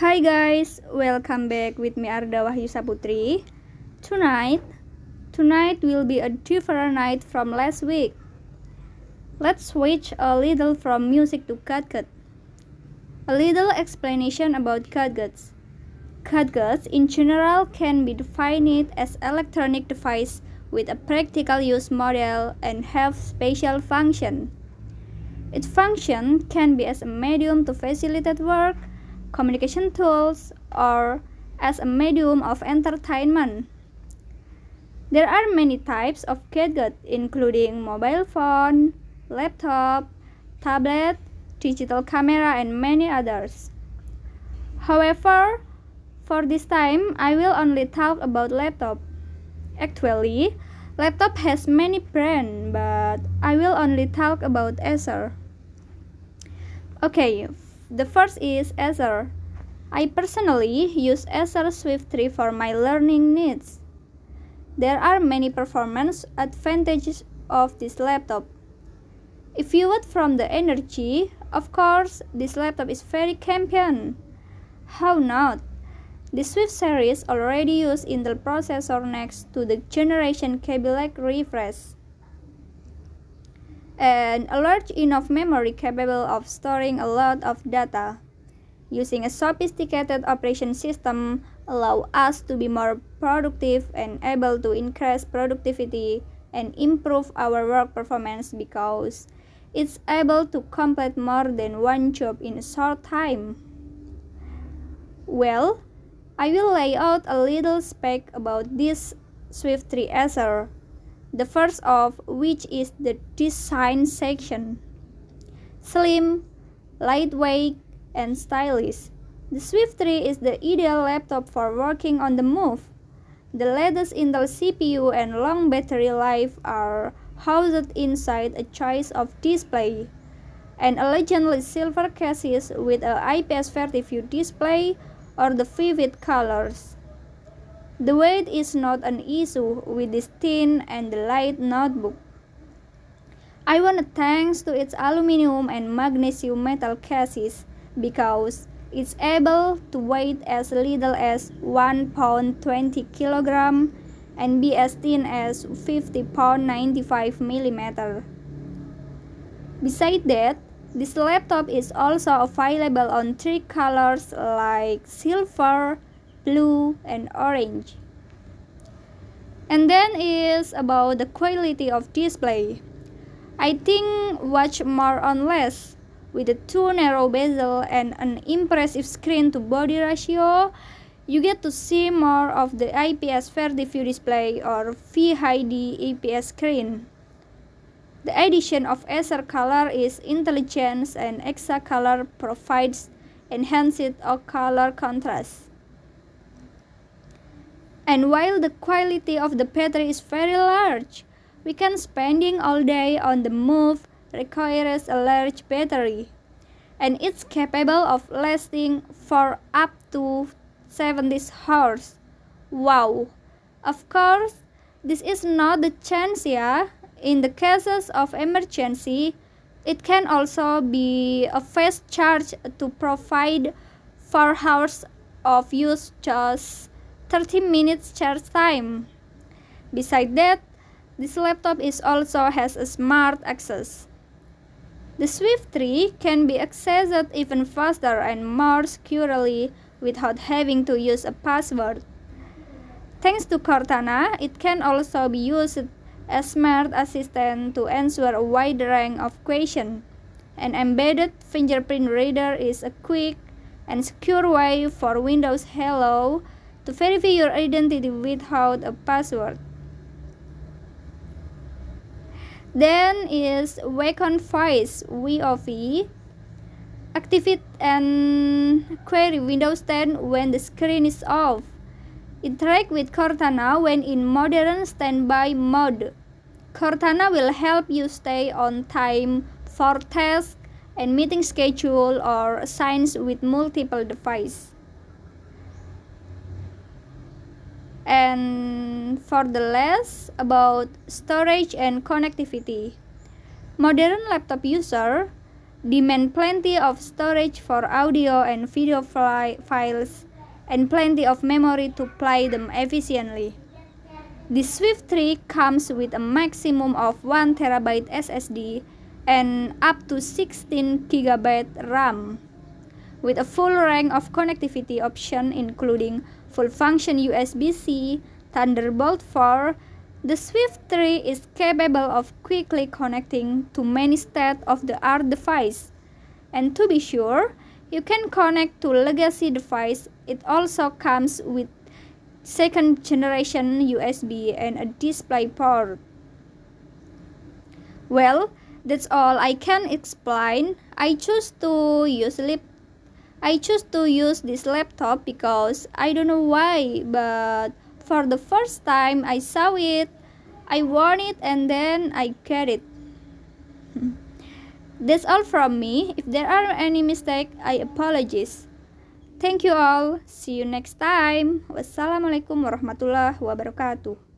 Hi guys, welcome back with me Arda Wahyu Saputri. Tonight, tonight will be a different night from last week. Let's switch a little from music to gadget. A little explanation about gadgets. Gadgets in general can be defined as electronic device with a practical use model and have special function. Its function can be as a medium to facilitate work, communication tools, or as a medium of entertainment. There are many types of gadget including mobile phone, laptop, tablet, digital camera and many others. However, for this time I will only talk about laptop. Actually, laptop has many brands, but I will only talk about Acer. Okay, the first is Acer. I personally use Acer Swift 3 for my learning needs. There are many performance advantages of this laptop. If you want from the energy, of course, this laptop is very champion. How not? The Swift series already use Intel processor next to the generation Kaby Lake refresh and a large enough memory capable of storing a lot of data. Using a sophisticated operation system allow us to be more productive and able to increase productivity and improve our work performance because it's able to complete more than one job in a short time. Well, I will lay out a little spec about this Swift 3 Acer the first of which is the design section. Slim, lightweight, and stylish. The Swift 3 is the ideal laptop for working on the move. The latest Intel CPU and long battery life are housed inside a choice of display. An elegantly silver case with a IPS 30 view display or the vivid colors. The weight is not an issue with this thin and light notebook. I want to thanks to its aluminum and magnesium metal cases because it's able to weigh as little as 1 pound 20 kilogram and be as thin as 50 pound 95 millimeter. Besides that, this laptop is also available on three colors like silver, blue, and orange. And then is about the quality of display. I think watch more on less. With a two narrow bezel and an impressive screen to body ratio, you get to see more of the IPS 30 view display or FHD IPS screen. The addition of Acer color is intelligence and Exa color provides enhanced color contrast. And while the quality of the battery is very large, we can spending all day on the move requires a large battery. And it's capable of lasting for up to 70 hours. Wow! Of course, this is not the chance yeah. In the cases of emergency, it can also be a fast charge to provide 4 hours of use just 30 minutes charge time. Besides that, this laptop is also has a smart access. The Swift 3 can be accessed even faster and more securely without having to use a password. Thanks to Cortana, it can also be used as smart assistant to answer a wide range of questions. An embedded fingerprint reader is a quick and secure way for Windows Hello to verify your identity without a password. Then is Wacom Voice VOV. Activate and query Windows 10 when the screen is off. Interact with Cortana when in modern standby mode. Cortana will help you stay on time for tasks and meeting schedule or signs with multiple devices. And for the last about storage and connectivity modern laptop user demand plenty of storage for audio and video files, and plenty of memory to play them efficiently. The Swift 3 comes with a maximum of 1 TB SSD and up to 16 GB RAM with a full range of connectivity options including full function USB-C, Thunderbolt 4, the Swift 3 is capable of quickly connecting to many state-of-the-art devices. And to be sure, you can connect to legacy device. It also comes with second generation USB and a display port. Well, that's all I can explain. I choose to use lip I choose to use this laptop because I don't know why, but for the first time I saw it, I want it and then I get it. That's all from me. If there are any mistake, I apologize. Thank you all. See you next time. Wassalamualaikum warahmatullahi wabarakatuh.